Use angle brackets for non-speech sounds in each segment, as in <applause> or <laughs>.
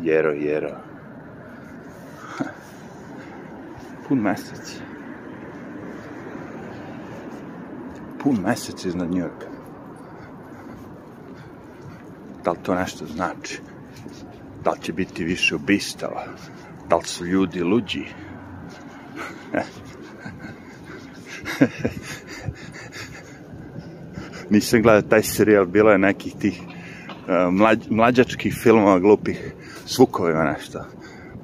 Jero, jero. Pun mesec. Pun mesec iznad Njujorka. Da li to nešto znači? Da li će biti više ubistava? Da li su ljudi luđi? <laughs> Nisam gledao taj serijal, bilo je nekih tih uh, mlađ, mlađačkih filmova glupih s vukovima nešto.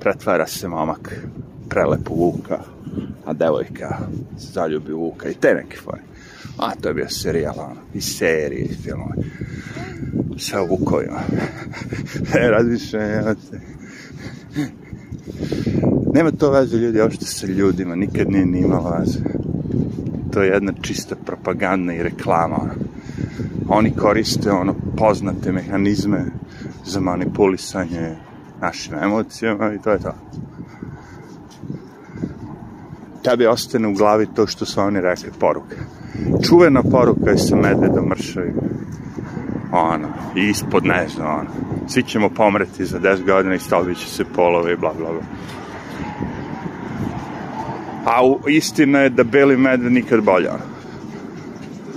Pretvara se momak prelepo Vuka, a devojka se zaljubi Vuka i te neke fore. A to je bio serijal, ono, i serije, i filmove. U Vukovima. <laughs> e, razmišljam, Nema to veze ljudi, uopšte sa ljudima, nikad nije ni imalo veze. To je jedna čista propaganda i reklama. Ono. Oni koriste ono poznate mehanizme za manipulisanje našim emocijama i to je to. Tebi ostane u glavi to što su oni rekli, poruka. Čuvena poruka je sa medvedom mršavim. Ono, i ispod ne znam, ono. Svi ćemo pomreti za 10 godina i stavit će se polove i bla, bla, bla. A u, istina je da beli medved nikad bolje, ono.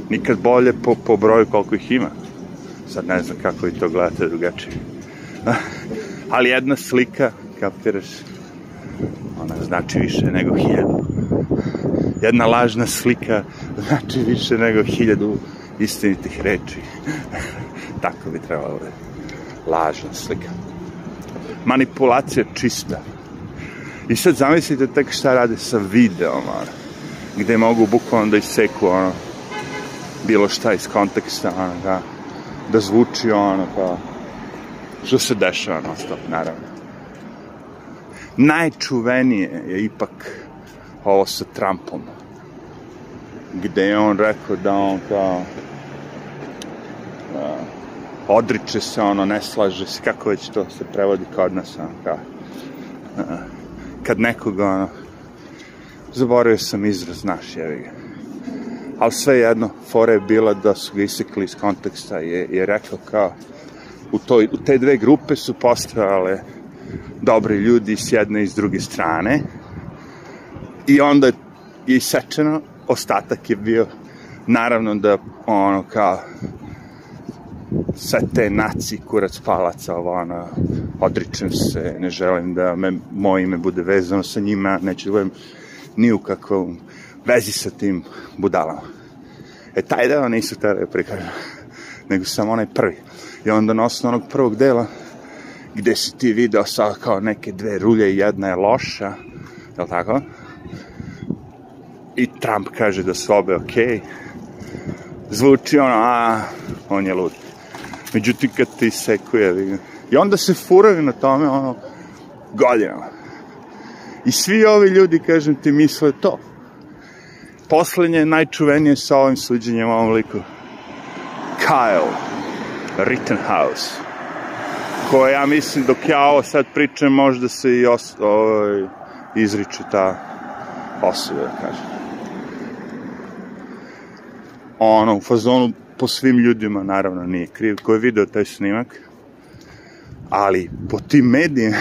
Nikad bolje po, po broju koliko ih ima. Sad ne znam kako vi to gledate drugačije. <laughs> Ali jedna slika, kapiraš, ona znači više nego hiljadu. Jedna lažna slika znači više nego hiljadu istinitih reči. <laughs> Tako bi trebalo da lažna slika. Manipulacija čista. I sad zamislite tek šta rade sa videom, ono, gde mogu bukvalno da iseku, ono, bilo šta iz konteksta, ono, da, da zvuči, ono, kao, što se dešava, non stop, naravno. Najčuvenije je ipak ovo sa Trumpom, gde je on rekao da on kao, uh, odriče se, ono, ne slaže se, kako već to se prevodi kod nas, ono, kao, kad nekoga, ono, zaboravio sam izraz naš, jevi ga. Ali sve jedno, fora je bila da su ga isekli iz konteksta, je, je rekao kao, u, toj, u te dve grupe su postojale dobri ljudi s jedne i s druge strane i onda je isečeno, ostatak je bio naravno da ono kao sve te naci, kurac palaca, ovo, ono, odričem se, ne želim da me, moje ime bude vezano sa njima, neću da budem ni u kakvom vezi sa tim budalama. E, taj deo nisu tada da prikažu, nego samo onaj prvi. I onda na osnovu onog prvog dela, gde si ti video sa kao neke dve rulje i jedna je loša, je li tako? I Trump kaže da su obe okej. Okay. Zvuči ono, a, on je lud. Međutim, kad ti sekuje, vidim. I onda se furaju na tome, ono, godinama. I svi ovi ljudi, kažem ti, misle to. Poslednje, najčuvenije sa ovim suđenjem ovom liku. Kyle Rittenhouse. Koje ja mislim, dok ja ovo sad pričam, možda se i os, ovaj, izriče ta osoba, da kažem. Ono, u fazonu po svim ljudima, naravno, nije kriv, ko je video taj snimak, ali po tim medijima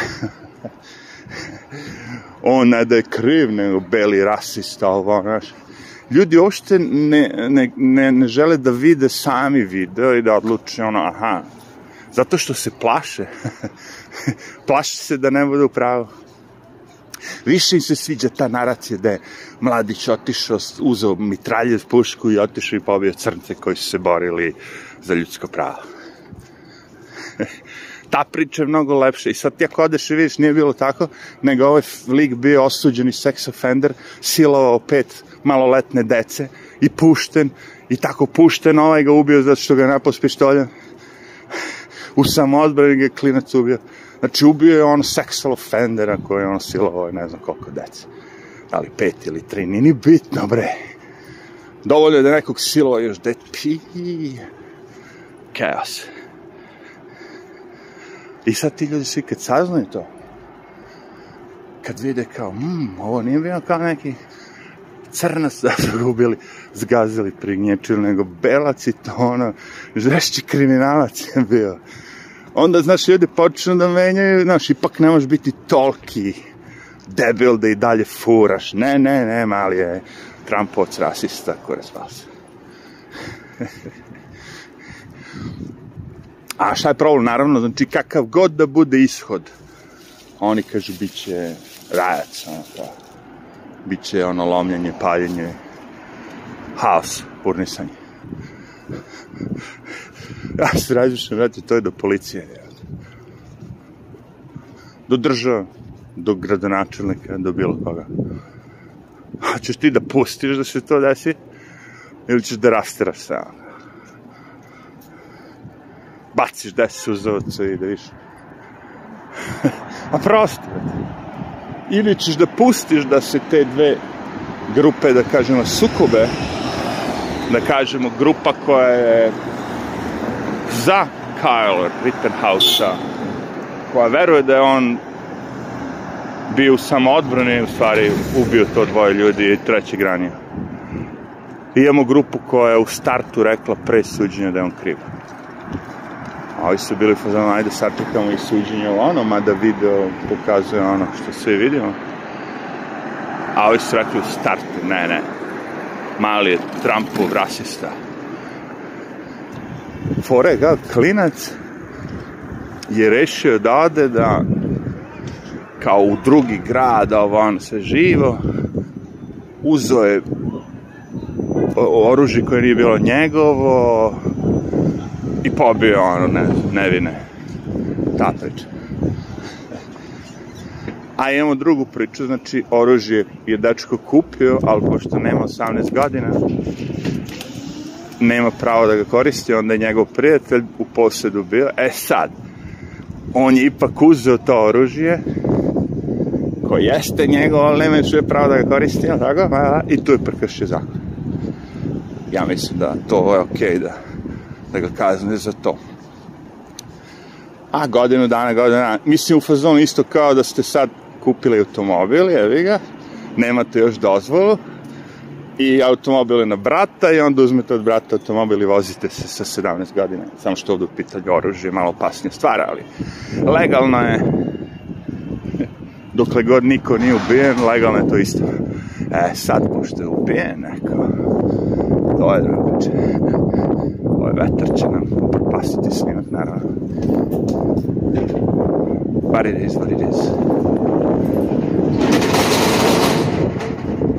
<laughs> on ne da je kriv, nego beli rasista, ovo, znaš. Ljudi uopšte ne, ne, ne, ne žele da vide sami video i da odluče ono, aha, zato što se plaše. <laughs> plaše se da ne bude u pravu. Više im se sviđa ta naracija da je mladić otišao, uzeo mitraljev pušku i otišao i pobio crnce koji su se borili za ljudsko pravo. <laughs> ta priča je mnogo lepša i sad ti ako odeš i vidiš nije bilo tako, nego ovaj lik bio osuđeni sex offender, silovao pet maloletne dece i pušten i tako pušten, ovaj ga ubio zato što ga je napao s pištoljem. U samoodbrani ga klinac ubio. Znači, ubio je on sexual offendera koji je on silovao ne znam koliko dece. Da li pet ili tri, nije ni bitno, bre. Dovoljno je da nekog silovao još det, pi, chaos. I sad ti ljudi svi kad saznaju to, kad vide kao, mm, ovo nije bio kao neki crnac da su zgazili, prignječili, nego belac i to ono, žešći kriminalac je bio. onda, znaš, ljudi počnu da menjaju, znaš, ipak ne možeš biti toliki debil da i dalje furaš. Ne, ne, ne, mali je Trumpovac rasista, kore vas. <laughs> A šta je problem? Naravno, znači, kakav god da bude ishod, oni kažu, bit će rajac, ono, kao, bit će ono lomljenje, paljenje, haos, burnisanje. ja se razmišljam, vrati, to je do policije. Do država, do gradonačelnika, do bilo koga. A ćeš ti da pustiš da se to desi? Ili ćeš da rasteraš se? Baciš deset suzovca i da viš. <laughs> A prosto. Ili ćeš da pustiš da se te dve grupe, da kažemo, sukobe, da kažemo, grupa koja je za Kyle Rittenhausa, koja veruje da je on bio u samoodbrani, u stvari ubio to dvoje ljudi i treći granio. I imamo grupu koja je u startu rekla pre suđenja da je on kriv. A ovi su bili fazano, ajde sačekamo i suđenje ono, mada video pokazuje ono što sve vidimo. A ovi su rekli u startu, ne, ne, mali je Trumpov rasista. Fore ga, klinac je rešio da ode da kao u drugi grad, ovo on sve živo, uzo je oružje koje nije bilo njegovo i pobio ono ne, nevine. Ta priča. A imamo drugu priču znači oružje je dečko kupio ali pošto nema 18 godina nema pravo da ga koristi onda je njegov prijatelj u posjedu bio. E sad on je ipak uzeo to oružje koje jeste njegovo, ali nema sve pravo da ga koristi, tako? I tu je prekršio zakon. Ja mislim da to je okej okay da, da ga kazne za to. A godinu dana, godinu dana, mislim u fazonu isto kao da ste sad kupili automobil, jevi ga, nemate još dozvolu, i automobil je na brata i onda uzmete od brata automobil i vozite se sa 17 godina. Samo što ovdje u pitanju oružje, malo opasnije stvar, ali legalno je, dokle god niko nije ubijen, legalno je to isto. E, sad, pošto je ubijen, neko, to je drugače. Vetar će nam propasiti snimak, naravno. What it is, what it is.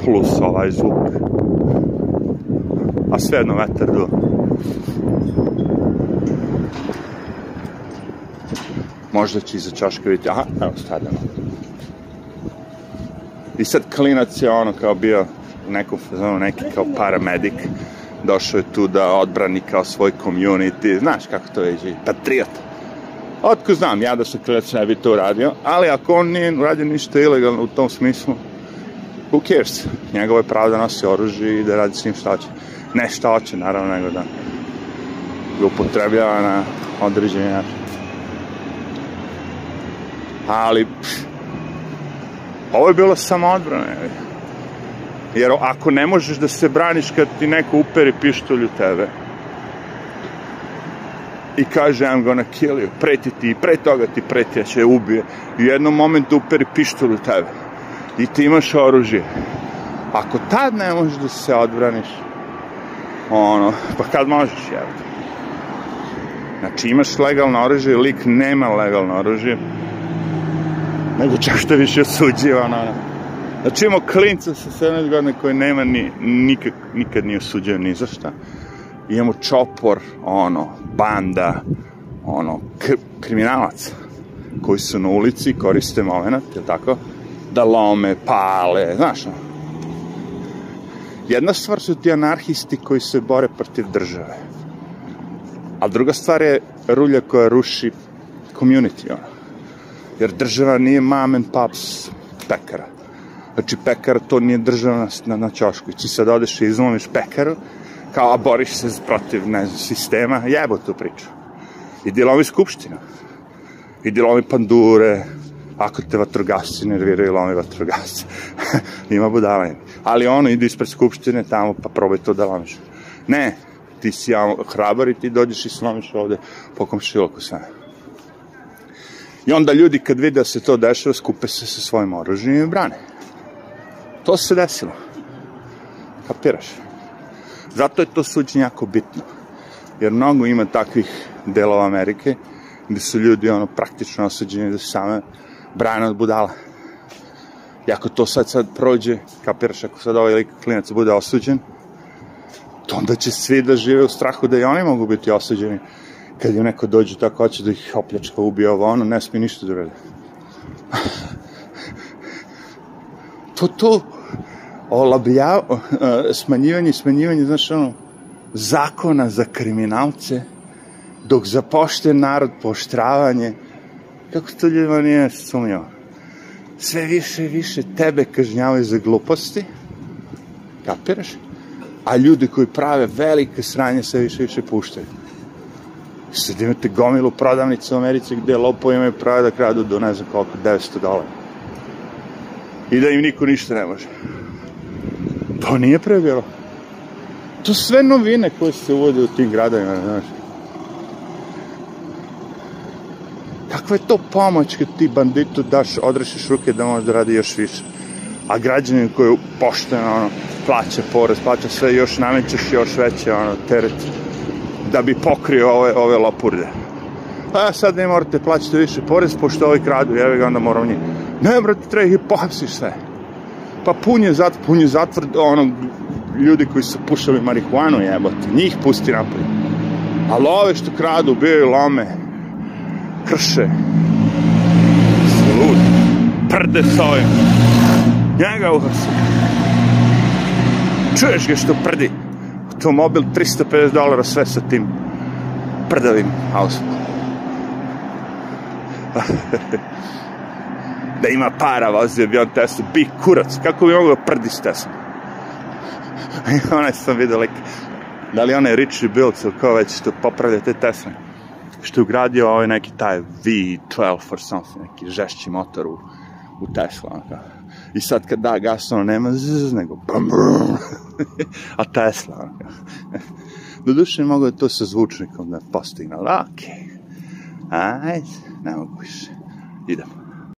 Plus ovaj zvuk. A sve jedno vetar do. Možda će iza čaška vidjeti, aha, evo stavljamo. I sad klinac je ono kao bio u nekom fazonu, neki kao paramedik, došao je tu da odbrani kao svoj community, znaš kako to je, patriot. Otko znam, ja da se klinac ne bi to uradio, ali ako on nije uradio ništa ilegalno u tom smislu, who cares? Njegovo je pravo da nosi oružje i da radi s njim šta hoće. Ne šta hoće, naravno, nego da ga upotrebljava na određenje način. Ali, pff, ovo je bilo samo odbrane, Jer ako ne možeš da se braniš kad ti neko uperi pištolj u tebe i kaže I'm gonna kill you, preti ti, pre toga ti preti, ja će ubije. I u jednom momentu uperi pištolj u tebe i ti imaš oružje. Ako tad ne možeš da se odbraniš, ono, pa kad možeš, jel? Znači imaš legalno oružje, lik nema legalno oružje, nego čak što više osuđiva, ono, ono. Znači imamo klinca sa 17 godina koji nema ni, nikak, nikad nije osuđen ni za šta. Imamo čopor, ono, banda, ono, kriminalac koji su na ulici, koriste moment, je tako? Da lome, pale, znaš, no? Jedna stvar su ti anarhisti koji se bore protiv države. A druga stvar je rulja koja ruši community, ono. Jer država nije mom and pops pekara Znači, pekar, to nije država na, na čošku. I ti sad odeš i izlomiš pekaru, kao, a boriš se protiv, ne znam, sistema, jebo tu priču. Idi lomi skupština. Idi lomi pandure, ako te vatrogasci nerviraju, lomi vatrogasci. <laughs> Ima budalanje. Ali ono, idi ispred skupštine tamo, pa probaj to da lomiš. Ne, ti si ja hrabar i ti dođeš i slomiš ovde po komšiloku sve. I onda ljudi kad vide da se to dešava, skupe se sa svojim oružjem i brane. To se desilo. Kapiraš? Zato je to suđenje jako bitno. Jer mnogo ima takvih delova Amerike gde su ljudi ono praktično osuđeni da se same brane od budala. I ako to sad sad prođe, kapiraš, ako sad ovaj lik klinac bude osuđen, to onda će svi da žive u strahu da i oni mogu biti osuđeni kad im neko dođe tako hoće da ih opljačka, ubije ovo, ono, ne smije ništa da urede. to, to, olabljava, <laughs> smanjivanje, smanjivanje, znaš, ono, zakona za kriminalce, dok za pošten narod poštravanje, kako to ljudima nije sumnjava. Sve više i više tebe kažnjavaju za gluposti, kapiraš? A ljudi koji prave velike sranje sve više i više puštaju. Sad imate gomilu prodavnicu u Americi gde lopovi imaju pravo da kradu do ne znam koliko, 900 dolara. I da im niko ništa ne može. To nije pre bilo. To sve novine koje se uvode u tim gradovima, znaš. Kakva je to pomoć kad ti banditu daš, odrešiš ruke da može da radi još više? A građanin koji pošteno, ono, plaća porez, plaća sve, još namećeš još veće, ono, teret da bi pokrio ove, ove lopurde. Pa sad ne morate plaćati više porez, pošto ovi kradu, jevi ga, onda moram njih. Ne, brate, treba ih pohapsiš sve. Pa pun je zatvor, pun je zatvor, ono, ljudi koji su pušali marihuanu, jebote, njih pusti napolje. Ali ove što kradu, bio lome, krše, su ludi, prde s ovim. Njega uhasi. Čuješ ga što prdi? automobil 350 dolara sve sa tim prdavim autom. <laughs> da ima para, vozio bi on Tesla, bi kurac, kako bi mogao s Tesla? <laughs> I onaj sam vidio lik, da li onaj Richie Bilks ili ko već što popravlja te Tesla, što je ugradio ovaj neki taj V12 or something, neki žešći motor u, u Tesla, onaka. I sad kad da gas, ono nema zzz, nego brum, brum. <laughs> A Tesla, ono. <laughs> Doduše, mogu da to sa zvučnikom da postigne, ali okej. Okay. Ajde, ne mogu više. Idemo.